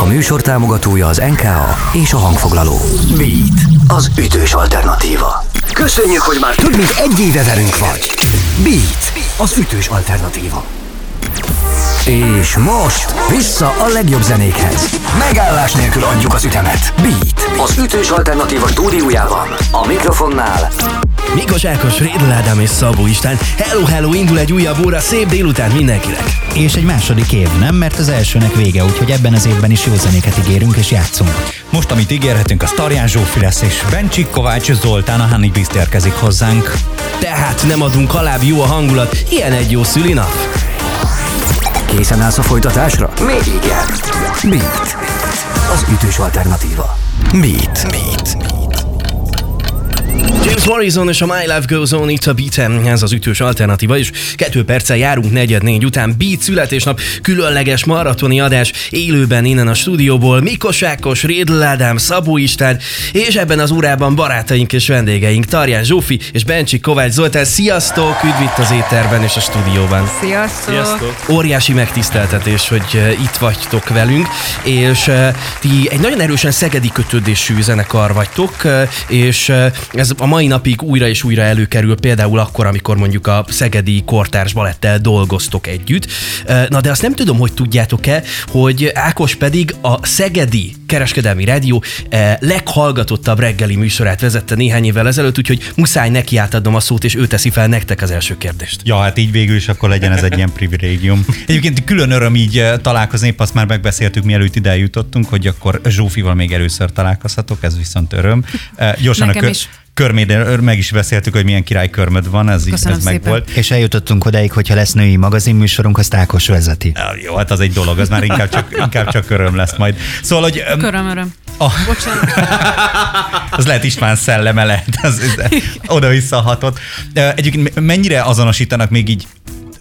A műsor támogatója az NKA és a hangfoglaló. Beat, az ütős alternatíva. Köszönjük, hogy már több mint egy éve velünk vagy. Beat, az ütős alternatíva. És most vissza a legjobb zenékhez. Megállás nélkül adjuk az ütemet. Beat, az ütős alternatíva stúdiójában. A mikrofonnál Mikos Ákos, Rédl Ádám és Szabó István. Hello, hello, indul egy újabb óra, szép délután mindenkinek. És egy második év, nem? Mert az elsőnek vége, úgyhogy ebben az évben is jó zenéket ígérünk és játszunk. Most, amit ígérhetünk, az Tarján Zsófi lesz, és Bencsik Kovács Zoltán a Honey Beast érkezik hozzánk. Tehát nem adunk alább, jó a hangulat, ilyen egy jó szülinap. Készen állsz a folytatásra? Még igen. Beat, az ütős alternatíva. Beat, Beat. James Morrison és a My Life Goes On itt a beat ez az ütős alternatíva, és kettő perccel járunk negyed négy után Beat születésnap, különleges maratoni adás élőben innen a stúdióból, Mikos Ákos, Rédl Ádám, Szabó István, és ebben az órában barátaink és vendégeink, Tarján Zsófi és Bencsik Kovács Zoltán. Sziasztok! Üdv itt az étterben és a stúdióban. Sziasztok! Sziasztok. Óriási megtiszteltetés, hogy eh, itt vagytok velünk, és eh, ti egy nagyon erősen szegedi kötődésű zenekar vagytok, eh, és ez a mai napig újra és újra előkerül, például akkor, amikor mondjuk a Szegedi Kortárs Balettel dolgoztok együtt. Na de azt nem tudom, hogy tudjátok-e, hogy Ákos pedig a Szegedi Kereskedelmi Rádió leghallgatottabb reggeli műsorát vezette néhány évvel ezelőtt, úgyhogy muszáj neki átadnom a szót, és ő teszi fel nektek az első kérdést. Ja, hát így végül is akkor legyen ez egy ilyen privilégium. Egyébként külön öröm így találkozni, épp azt már megbeszéltük, mielőtt ide jutottunk, hogy akkor Zsófival még először találkozhatok, ez viszont öröm. Gyorsan Nekem a kö- is körméd, meg is beszéltük, hogy milyen király körmöd van, ez, Köszönöm ez meg volt. És eljutottunk odáig, hogyha lesz női magazinműsorunk, azt Ákos vezeti. Jó, hát az egy dolog, az már inkább csak, inkább csak öröm lesz majd. Szóval, hogy öm, Köröm, öröm. Ah. Bocsánat. az lehet István szelleme lehet, az, az oda-vissza hatott. Egyébként mennyire azonosítanak még így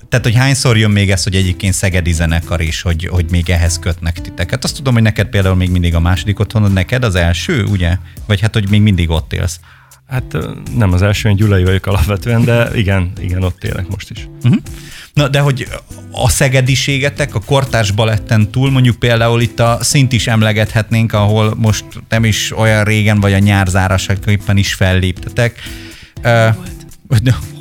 tehát, hogy hányszor jön még ez, hogy egyébként Szegedi zenekar is, hogy, hogy még ehhez kötnek titeket. Azt tudom, hogy neked például még mindig a második otthonod, neked az első, ugye? Vagy hát, hogy még mindig ott élsz. Hát nem az első, én gyulai vagyok alapvetően, de igen, igen, ott élek most is. Uh-huh. Na, de hogy a szegediségetek, a kortárs baletten túl, mondjuk például itt a szint is emlegethetnénk, ahol most nem is olyan régen, vagy a nyárzárasaképpen is felléptetek. Uh,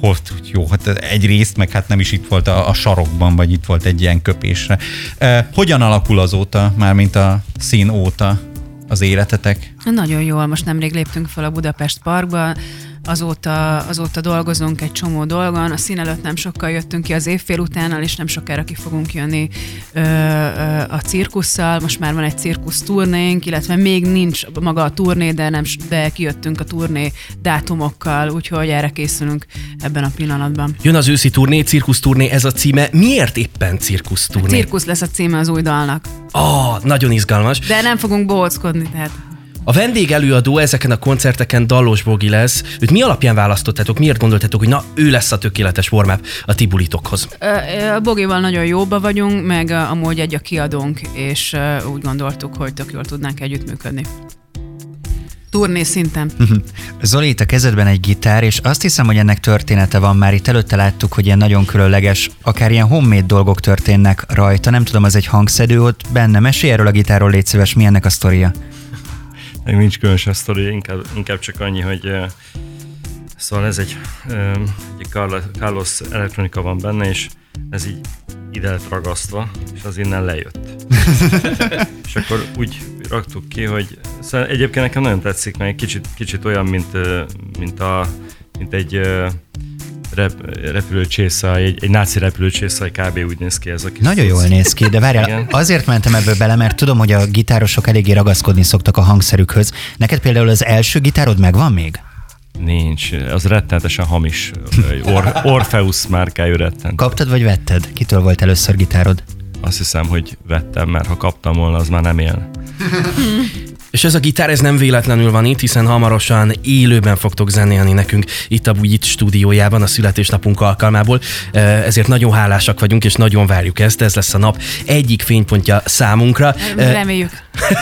hol, jó, hát egy részt, meg hát nem is itt volt a, a sarokban, vagy itt volt egy ilyen köpésre. Uh, hogyan alakul azóta, mármint a szín óta az életetek? Nagyon jól, most nemrég léptünk fel a Budapest Parkba, azóta, azóta dolgozunk egy csomó dolgon, a szín előtt nem sokkal jöttünk ki az évfél utánnal, és nem sokára ki fogunk jönni ö, ö, a cirkusszal, most már van egy cirkusz turnénk, illetve még nincs maga a turné, de, nem, de kijöttünk a turné dátumokkal, úgyhogy erre készülünk ebben a pillanatban. Jön az őszi turné, cirkusz turné, ez a címe. Miért éppen cirkusz turné? Cirkusz lesz a címe az új dalnak. Ah, nagyon izgalmas. De nem fogunk bohóckodni, tehát A vendég előadó ezeken a koncerteken Dallos Bogi lesz. Őt mi alapján választottátok? Miért gondoltátok, hogy na, ő lesz a tökéletes formáp a ti bulitokhoz? Ö, ö, A Bogival nagyon jóba vagyunk, meg amúgy egy a kiadónk, és úgy gondoltuk, hogy tök jól tudnánk együttműködni. Turné szinten. Zoli, itt a kezedben egy gitár, és azt hiszem, hogy ennek története van már. Itt előtte láttuk, hogy ilyen nagyon különleges, akár ilyen homemade dolgok történnek rajta. Nem tudom, az egy hangszedő ott benne. Mesélj erről a gitárról, légy szíves, mi ennek a sztoria? Még nincs különös sztori, inkább, inkább csak annyi, hogy szóval ez egy, egy Carlos, elektronika van benne, és ez így ide lett ragasztva, és az innen lejött. és akkor úgy raktuk ki, hogy szóval egyébként nekem nagyon tetszik, mert egy kicsit, kicsit olyan, mint, mint, a, mint egy rep, repülőcsészaj, egy, egy náci repülőcsészaj, kb. úgy néz ki ez a kis Nagyon cucc. jól néz ki, de várjál, Igen. azért mentem ebből bele, mert tudom, hogy a gitárosok eléggé ragaszkodni szoktak a hangszerükhöz. Neked például az első gitárod megvan még? Nincs, az rettenetesen hamis. Or, Orpheus márkájú rettent. Kaptad vagy vetted? Kitől volt először gitárod? Azt hiszem, hogy vettem, mert ha kaptam volna, az már nem él. És ez a gitár, ez nem véletlenül van itt, hiszen hamarosan élőben fogtok zenélni nekünk itt a Bújit stúdiójában a születésnapunk alkalmából. Ezért nagyon hálásak vagyunk, és nagyon várjuk ezt. Ez lesz a nap egyik fénypontja számunkra. Reméljük.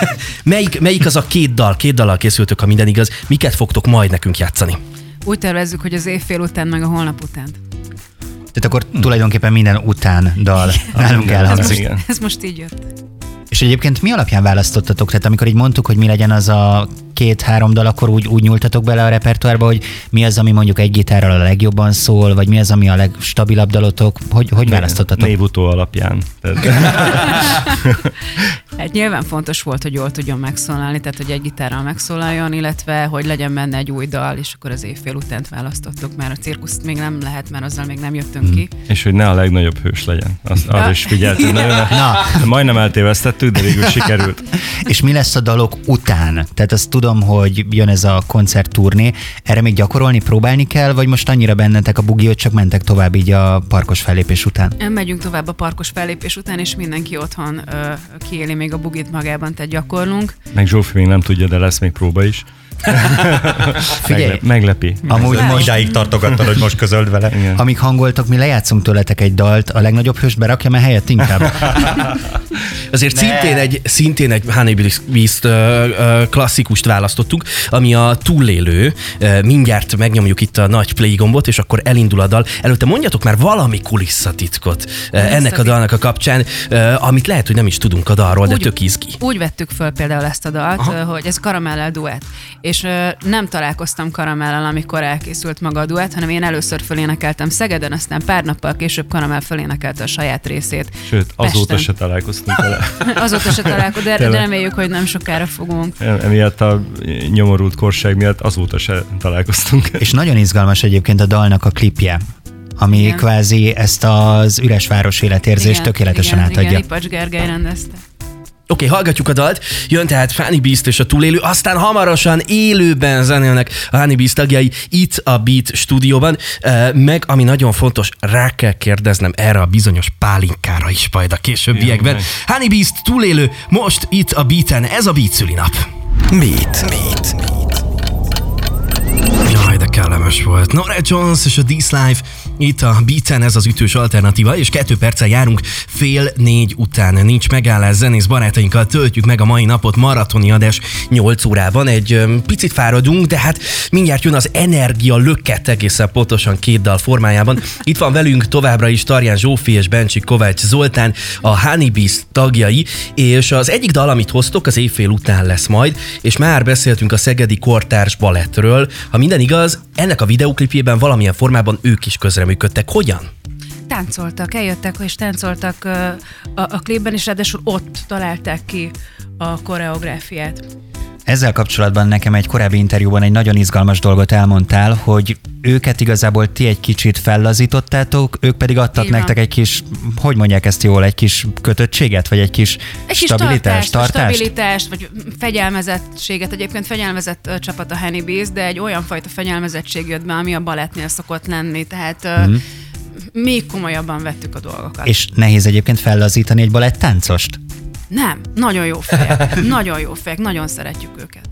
Melyik, melyik az a két dal, két dallal készültök, ha minden igaz, miket fogtok majd nekünk játszani? Úgy tervezzük, hogy az évfél után, meg a holnap után. Tehát akkor tulajdonképpen minden után dal nálunk. Ez elhangzik. most, igen. ez most így jött. És egyébként mi alapján választottatok? Tehát amikor így mondtuk, hogy mi legyen az a két-három dal, akkor úgy, úgy nyúltatok bele a repertoárba, hogy mi az, ami mondjuk egy gitárral a legjobban szól, vagy mi az, ami a legstabilabb dalotok? Hogy, hogy választottatok? Névutó alapján. Hát nyilván fontos volt, hogy jól tudjon megszólalni, tehát hogy egy gitárral megszólaljon, illetve hogy legyen benne egy új dal, és akkor az évfél utánt választottuk, mert a cirkuszt még nem lehet, mert azzal még nem jöttünk ki. és hogy ne a legnagyobb hős legyen. Azt, arra is figyeltünk. Nagyon, Na. Majdnem eltévesztettük, de végül sikerült. És mi lesz a dalok után? Tehát azt tudom, hogy jön ez a koncertturné. Erre még gyakorolni, próbálni kell, vagy most annyira bennetek a bugi, hogy csak mentek tovább így a parkos fellépés után? Megyünk tovább a parkos fellépés után, és mindenki otthon ö, kiéli még a bugit magában, tehát gyakorlunk. Meg Zsófi még nem tudja, de lesz még próba is. Figyelj, Meglep, meglepi. amúgy Most idáig tartogattad, hogy most közöld vele. Igen. amíg hangoltok, mi lejátszunk tőletek egy dalt, a legnagyobb hőst berakja, mert helyett inkább. Azért szintén egy, szintén egy Honey Beast ö, ö, klasszikust választottuk, ami a túlélő. Ö, mindjárt megnyomjuk itt a nagy play gombot, és akkor elindul a dal. Előtte mondjatok már valami kulisszatitkot ö, ennek a dalnak a kapcsán, ö, amit lehet, hogy nem is tudunk a dalról, de Úgy- tök izgi. Úgy vettük föl például ezt a dalt, Aha. hogy ez karamellel duett. És ö, nem találkoztam karamellel, amikor elkészült maga a duett, hanem én először fölénekeltem Szegeden, aztán pár nappal később karamell fölénekelte a saját részét. Sőt, azóta Pesten. se találkoztunk vele. Azóta se találkozunk, de, de reméljük, hogy nem sokára fogunk. Emiatt a nyomorult korság miatt azóta se találkoztunk. És nagyon izgalmas egyébként a dalnak a klipje, ami Igen. kvázi ezt az üres város életérzést tökéletesen igen, átadja. Igen, Lipacs Gergely rendezte. Oké, okay, hallgatjuk a dalt, jön tehát Fanny Beast és a túlélő, aztán hamarosan élőben zenélnek a Honey Beast tagjai itt a Beat stúdióban, meg ami nagyon fontos, rá kell kérdeznem erre a bizonyos pálinkára is majd a későbbiekben. Honey Beast túlélő, most itt a Beaten, ez a Beat szülinap. Beat. Beat. Jaj, de kellemes volt. Nora Jones és a This Life itt a Beaten, ez az ütős alternatíva, és kettő perccel járunk fél négy után. Nincs megállás, zenész barátainkkal töltjük meg a mai napot maratoni adás 8 órában. Egy picit fáradunk, de hát mindjárt jön az energia lökket egészen pontosan két dal formájában. Itt van velünk továbbra is Tarján Zsófi és Bencsik Kovács Zoltán, a Honey Beast tagjai, és az egyik dal, amit hoztok, az évfél után lesz majd, és már beszéltünk a Szegedi Kortárs Balettről. Ha minden igaz, ennek a videoklipjében valamilyen formában ők is közreműködtek. Hogyan? Táncoltak, eljöttek és táncoltak a, a klipben, és ráadásul ott találták ki a koreográfiát. Ezzel kapcsolatban nekem egy korábbi interjúban egy nagyon izgalmas dolgot elmondtál, hogy őket igazából ti egy kicsit fellazítottátok, ők pedig adtak nektek egy kis, hogy mondják ezt jól, egy kis kötöttséget, vagy egy kis Egy kis stabilitást, tartást, tartást? stabilitást, vagy fegyelmezettséget. Egyébként fegyelmezett ö, csapat a Bees, de egy olyan fajta fegyelmezettség jött be, ami a balettnél szokott lenni. Tehát mm. még komolyabban vettük a dolgokat. És nehéz egyébként fellazítani egy balett táncost? Nem, nagyon jó fejek. nagyon jó fejek, nagyon szeretjük őket.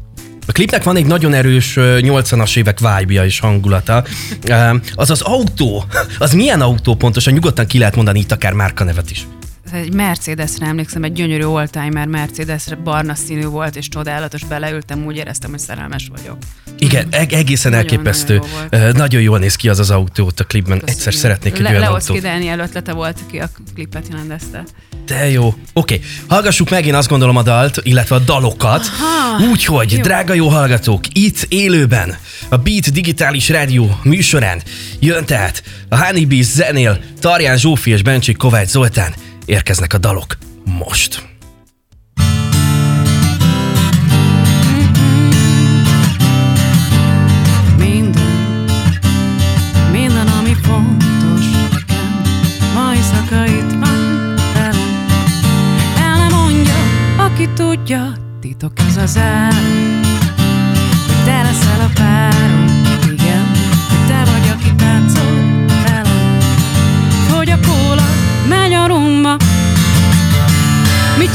A klipnek van egy nagyon erős ö, 80-as évek vibe és hangulata. Az az autó, az milyen autó pontosan? Nyugodtan ki lehet mondani itt akár márkanevet is. Egy Mercedesre emlékszem, egy gyönyörű oldtimer Mercedesre, barna színű volt, és csodálatos, beleültem, úgy éreztem, hogy szerelmes vagyok. Igen, eg- egészen Nagyon- elképesztő. nagyon jó. Nagyon, jól néz ki az az autó ott a klipben. Egyszer Köszönjük. szeretnék egy Le- olyan Leoszki autót. Dániel ötlete volt, aki a klipet rendezte. De jó. Oké, okay. hallgassuk meg én azt gondolom a dalt, illetve a dalokat. Úgyhogy, drága jó hallgatók, itt élőben, a Beat Digitális Rádió műsorán jön tehát a Honey Bees zenél Tarján Zsófi és Bencsik Kovács Zoltán. Érkeznek a dalok most. Minden, minden, ami fontos nekem, ma éjszaka itt van. El nem aki tudja, titok ez az álom. Hogy te leszel a párom,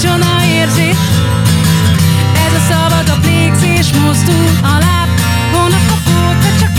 micsoda érzés, ez a szabadabb légzés mozdul a láb. Hónapok óta csak erre a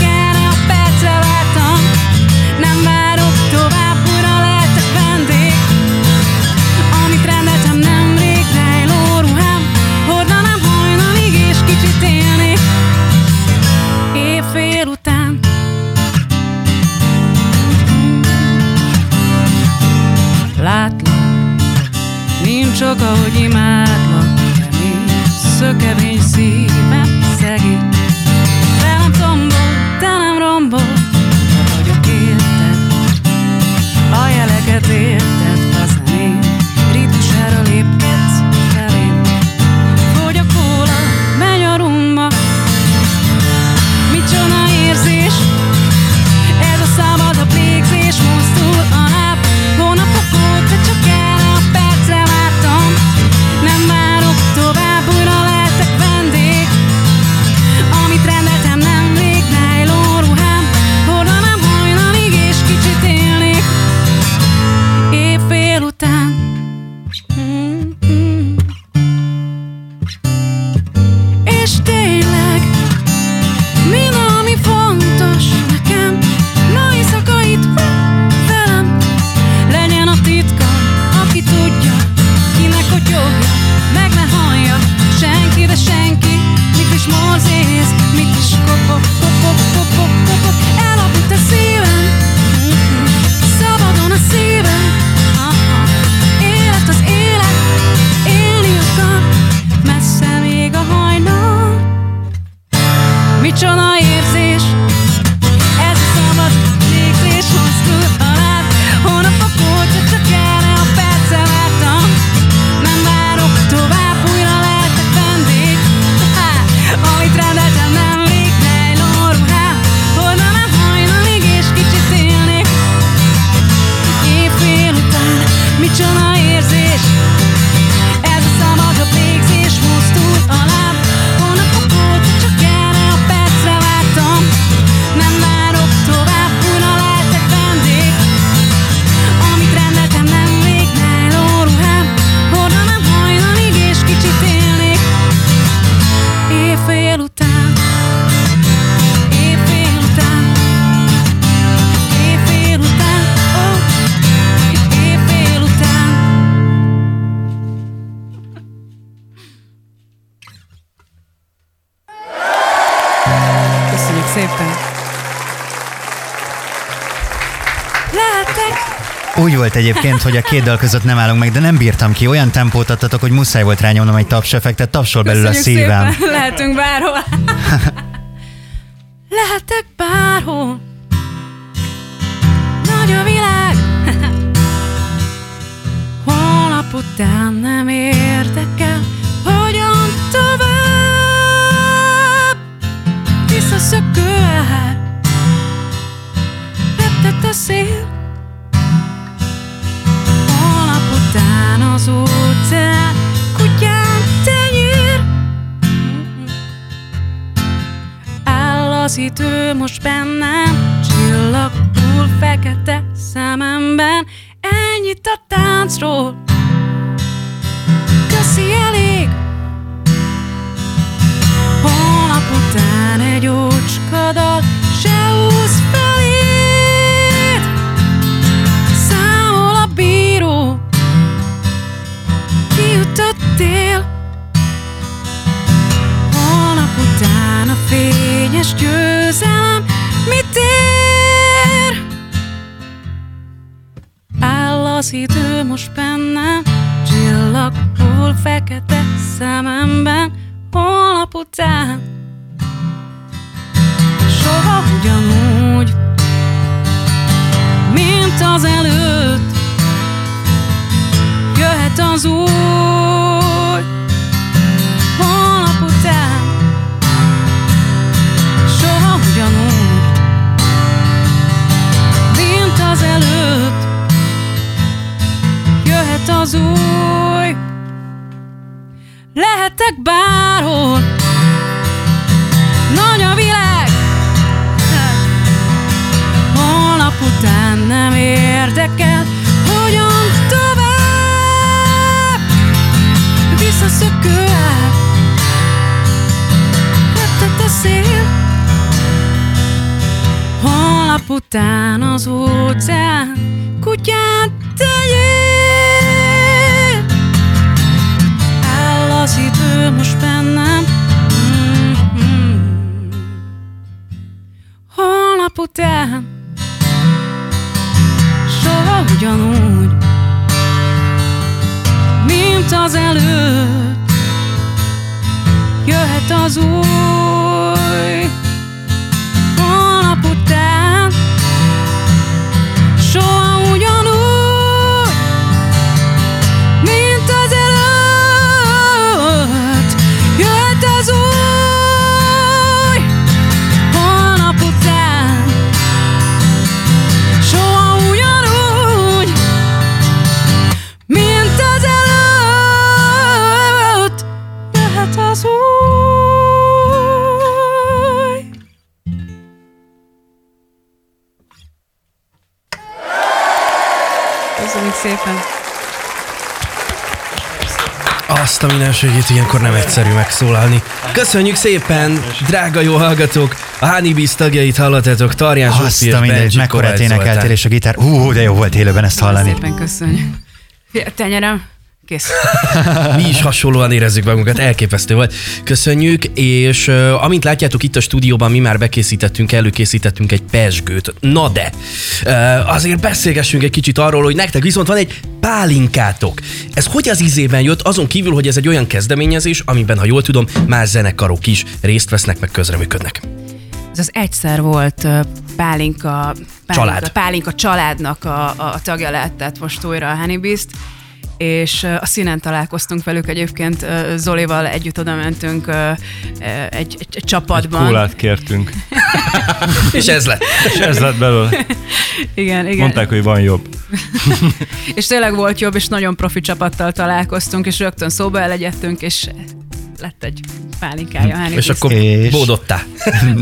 volt egyébként, hogy a két dal között nem állunk meg, de nem bírtam ki. Olyan tempót adtatok, hogy muszáj volt rányomnom egy tapsefektet, tapsol belül Köszönjük a szívem. Szépen. Lehetünk bárhol. Lehetek bárhol. igazítő most bennem Csillag túl fekete szememben. Ennyit a táncról. Köszi elég. Holnap után egy ócskadal ő most bennem Csillag hol fekete szememben Holnap után. Soha ugyanúgy Mint az előtt. Jöhet az út. leszek bárhol. Nagy a világ, holnap után nem érdekel, hogyan tovább. Visszaszökő ág, a szél, holnap után az óceán kutyát nap után Soha ugyanúgy Mint az előtt Jöhet az út. Szépen! Azt a mindenségét ilyenkor nem egyszerű megszólalni. Köszönjük szépen, drága jó hallgatók! A Honeybees tagjait hallottátok, Tarján Azt a mindegy, Benji mekkora Kovács énekelt Zoltán. és a gitár. Hú, de jó volt élőben ezt hallani. Szépen köszönjük. Tenyerem, kész. Mi is hasonlóan érezzük magunkat, elképesztő volt. Köszönjük, és uh, amint látjátok itt a stúdióban, mi már bekészítettünk, előkészítettünk egy pesgőt. Na de, uh, azért beszélgessünk egy kicsit arról, hogy nektek viszont van egy pálinkátok. Ez hogy az ízében jött, azon kívül, hogy ez egy olyan kezdeményezés, amiben, ha jól tudom, más zenekarok is részt vesznek, meg közreműködnek. Ez az egyszer volt Pálinka, Pálinka, Család. Pálinka családnak a, a tagja lett, tehát most újra a Honeybeast, és a színen találkoztunk velük egyébként, Zolival együtt oda mentünk egy, egy, egy csapatban. Kólát kértünk, És ez lett. és ez lett belőle. Igen, igen. Mondták, hogy van jobb. És tényleg volt jobb, és nagyon profi csapattal találkoztunk, és rögtön szóba elegyedtünk, és lett egy pálinkája a És akkor És- bódottá.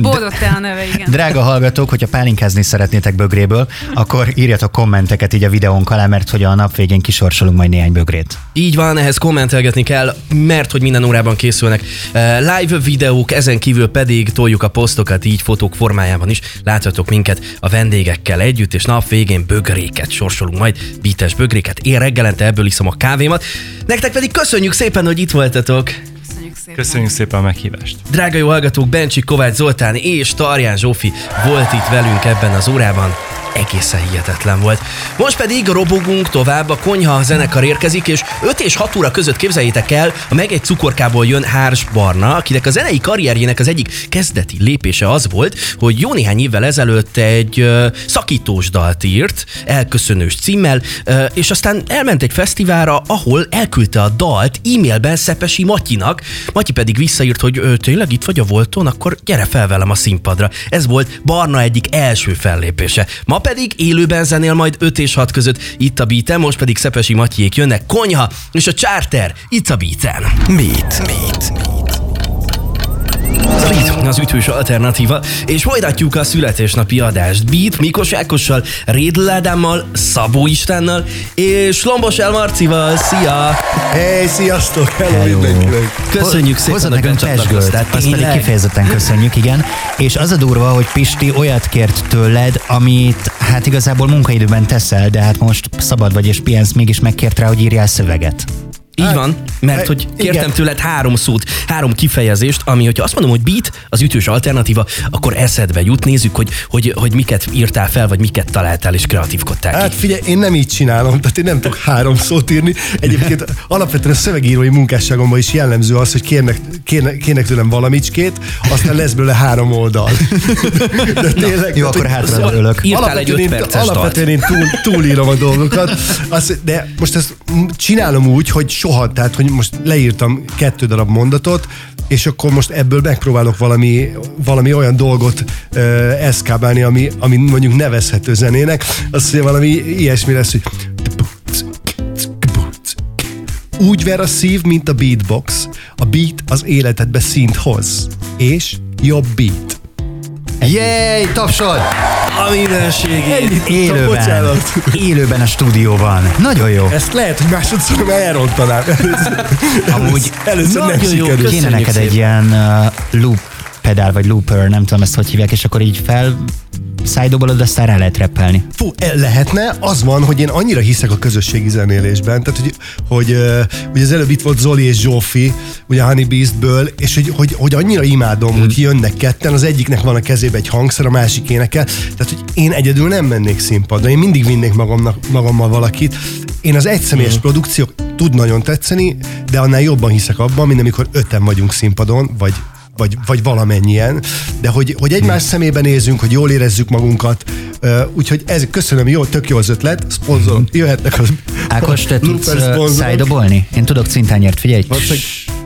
Bódott-e a neve, igen. Drága hallgatók, hogyha pálinkázni szeretnétek bögréből, akkor írjatok kommenteket így a videónk alá, mert hogy a nap végén kisorsolunk majd néhány bögrét. Így van, ehhez kommentelgetni kell, mert hogy minden órában készülnek eh, live videók, ezen kívül pedig toljuk a posztokat így fotók formájában is. Láthatok minket a vendégekkel együtt, és nap végén bögréket sorsolunk majd, bites bögréket. Én reggelente ebből iszom a kávémat. Nektek pedig köszönjük szépen, hogy itt voltatok. Köszönjük szépen. Köszönjük szépen a meghívást. Drága jó hallgatók, Bencsi, Kovács Zoltán és Tarján Zsófi volt itt velünk ebben az órában. Egészen hihetetlen volt. Most pedig robogunk tovább, a konyha zenekar érkezik, és 5 és 6 óra között képzeljétek el, a meg egy cukorkából jön Hárs Barna, akinek a zenei karrierjének az egyik kezdeti lépése az volt, hogy jó néhány évvel ezelőtt egy ö, szakítós dalt írt, elköszönős címmel, ö, és aztán elment egy fesztiválra, ahol elküldte a dalt e-mailben Szepesi Matyinak, Matyi pedig visszaírt, hogy "Ö, tényleg itt vagy a Volton, akkor gyere fel velem a színpadra. Ez volt Barna egyik első fellépése. Ma pedig élőben zenél majd 5 és 6 között itt a beaten, most pedig Szepesi Matyék jönnek Konyha és a Charter itt a beaten. Beat. Beat. A Beat az ütős alternatíva, és folytatjuk a születésnapi adást. Beat Mikos Ákossal, Rédl Ádámmal, Szabó Istennel és Lombos El Marcival. Szia! Hey, sziasztok! Hello, mindenkinek! Köszönjük szépen, hogy becsatlakoztál. azt pedig kifejezetten köszönjük, igen. És az a durva, hogy Pisti olyat kért tőled, amit hát igazából munkaidőben teszel, de hát most szabad vagy és pihensz, mégis megkért rá, hogy írjál szöveget. Így van, mert hát, hogy kértem igen. tőled három szót, három kifejezést, ami, hogyha azt mondom, hogy beat, az ütős alternatíva, akkor eszedbe jut, nézzük, hogy, hogy, hogy miket írtál fel, vagy miket találtál és kreatívkodtál Hát ki. figyelj, én nem így csinálom, tehát én nem tudok három szót írni. Egyébként alapvetően a szövegírói munkásságomban is jellemző az, hogy kérnek, kérnek, kérnek tőlem valamicskét, aztán lesz belőle három oldal. De tényleg, Jó, akkor hátra örülök. Írtál egy öt perces alapvetően én túl, túlírom a dolgokat. Azt, de most ezt csinálom úgy, hogy soha, tehát hogy most leírtam kettő darab mondatot, és akkor most ebből megpróbálok valami, valami olyan dolgot uh, eszkábálni, ami, ami mondjuk nevezhető zenének. Azt mondja, valami ilyesmi lesz, hogy úgy ver a szív, mint a beatbox. A beat az életedbe szint hoz. És jobb beat. Jéj, tapsod! A mindenség. Élőben, Bocsánat. élőben a stúdióban. Nagyon jó. Ezt lehet, hogy másodszor már elrontanám. Amúgy először nem nagyon jó, sikerült. Kéne neked egy ilyen uh, loop pedál, vagy looper, nem tudom ezt hogy hívják, és akkor így fel szájdobolod, aztán rá lehet reppelni. Fú, lehetne, az van, hogy én annyira hiszek a közösségi zenélésben, tehát hogy, hogy ugye az előbb itt volt Zoli és Zsófi, ugye a Honey Beastből, és hogy, hogy, hogy annyira imádom, Hmm. hogy jönnek ketten, az egyiknek van a kezébe egy hangszer, a másik énekel, tehát hogy én egyedül nem mennék színpadra, én mindig vinnék magamnak, magammal valakit. Én az egyszemélyes Hmm. produkciók tud nagyon tetszeni, de annál jobban hiszek abban, mint amikor öten vagyunk színpadon, vagy vagy, vagy valamennyien, de hogy, hogy egymás szemébe nézünk, hogy jól érezzük magunkat, úgyhogy ez, köszönöm, jó, tök jó az ötlet, szponzor, jöhetnek az Ákos, te tudsz szájdobolni? Én tudok cintányért, figyelj.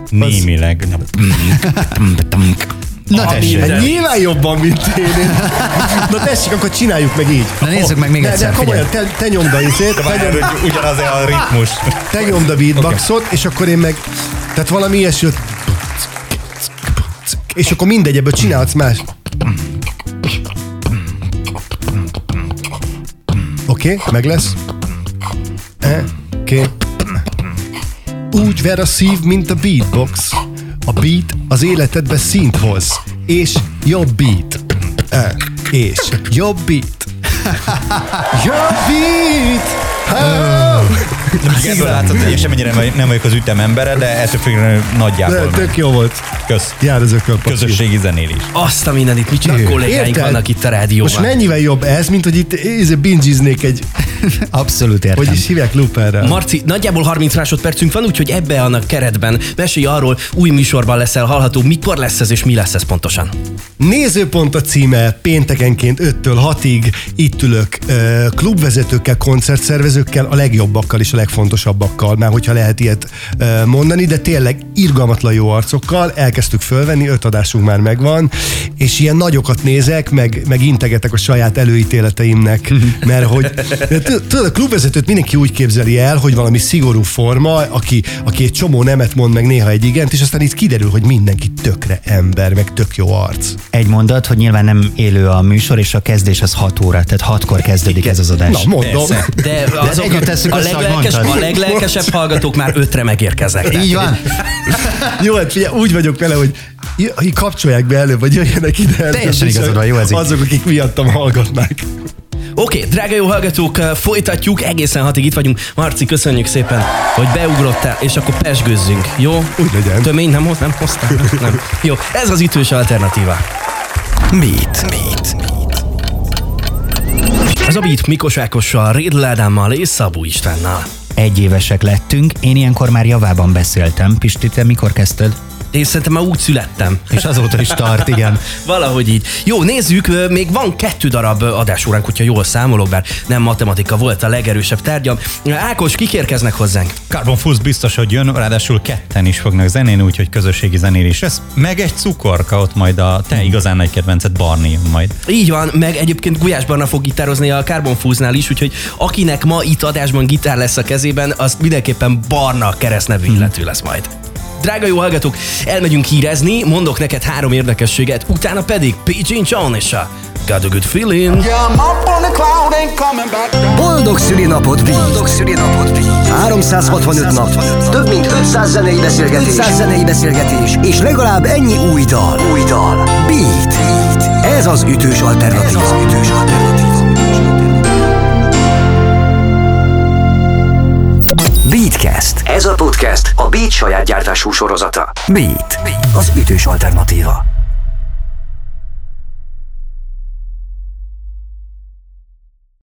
Némileg. Na tessék. Hát nyilván jobban, mint én. Na tessék, akkor csináljuk meg így. Na nézzük meg még egyszer, De komolyan, te, te nyomd a izét, Ugyanaz a ritmus. te nyomd a beatboxot, és akkor én meg, tehát valami ilyesmi, és akkor mindegy, ebből csinálhatsz más. Oké, okay, meg lesz. E. Okay. Úgy ver a szív, mint a beatbox. A beat az életedbe szint hoz. És jobb beat. E, és jobb beat. Jobb beat! Ebből látszott, hogy semmennyire nem- vagyok az ütem embere, de ettől függően De, nagyjából. tök jó volt. Kösz. Jár az. Közösségi zenélés. Azt a mindenit, micsoda Ő, kollégáink érted? vannak itt a rádióban. Most mennyivel jobb ez, mint hogy itt ez bingeiznék egy, Abszolút értem. hogy is hívják looperrel. Marci, nagyjából 30 másodpercünk van, úgyhogy ebbe a keretben mesélj arról, új műsorban leszel hallható, mikor lesz ez és mi lesz ez pontosan. Nézőpont a címe, péntekenként 5-től 6-ig itt ülök klubvezetőkkel, koncertszervezőkkel, a legjobbakkal és a legfontosabbakkal, már hogyha lehet ilyet mondani, de tényleg irgalmatlan jó arcokkal, elkezdtük fölvenni, öt adásunk már megvan, és ilyen nagyokat nézek, meg, meg integetek a saját előítéleteimnek, mert hogy tudod, a klubvezetőt mindenki úgy képzeli el, hogy valami szigorú forma, aki, aki egy csomó nemet mond, meg néha egy igent, és aztán itt kiderül, hogy mindenki tökre ember, meg tök jó arc. Egy mondat, hogy nyilván nem élő a műsor, és a kezdés az 6 óra, tehát 6-kor kezdődik ez az adás. Na, mondom. Persze. De azok együtt tesszük a, össze, leglelkes, a leglelkesebb hallgatók már ötre megérkeznek. Így van? Jó, hát figyelj, úgy vagyok vele, hogy kapcsolják be előbb, vagy jöjjenek ide. Teljesen igazad van, jó ez. Azok, akik miattam hallgatnák. Oké, okay, drága jó hallgatók, folytatjuk, egészen hatig itt vagyunk. Marci, köszönjük szépen, hogy beugrottál, és akkor pesgőzzünk, jó? Úgy legyen. Tömény nem hoz, nem hoztál? Nem. Jó, ez az ütős alternatíva. Beat. Beat. Ez a Beat Mikos Ákossal, Rédl Ádámmal és Szabó Istvánnal. Egy évesek lettünk, én ilyenkor már javában beszéltem. Pisti, te mikor kezdted? Én szerintem már úgy születtem. És azóta is tart, igen. Valahogy így. Jó, nézzük, még van kettő darab adásóránk, hogyha jól számolok, bár nem matematika volt a legerősebb tárgyam. Ákos, kik érkeznek hozzánk? Carbon Fuzz biztos, hogy jön, ráadásul ketten is fognak zenélni, úgyhogy közösségi zenélés lesz. Meg egy cukorka, ott majd a te igazán nagy kedvenced Barni jön majd. Így van, meg egyébként Gulyás Barna fog gitározni a Carbon Fúznál is, úgyhogy akinek ma itt adásban gitár lesz a kezében, az mindenképpen Barna keresztnevű illető lesz majd. Drága jó hallgatók, elmegyünk hírezni, mondok neked három érdekességet, utána pedig PJ John és a Got a Good Feeling. Boldog szülinapot, Beat. Boldog szülinapot, Beat. 365 nap, több mint 500 zenei beszélgetés, 500 zenei beszélgetés, és legalább ennyi új dal. Új dal. Beat. Beat. Ez az ütős alternatíva. Ez az ütős alternatíva. Beatcast. Ez a podcast a Beat saját gyártású sorozata. Beat. Az ütős alternatíva.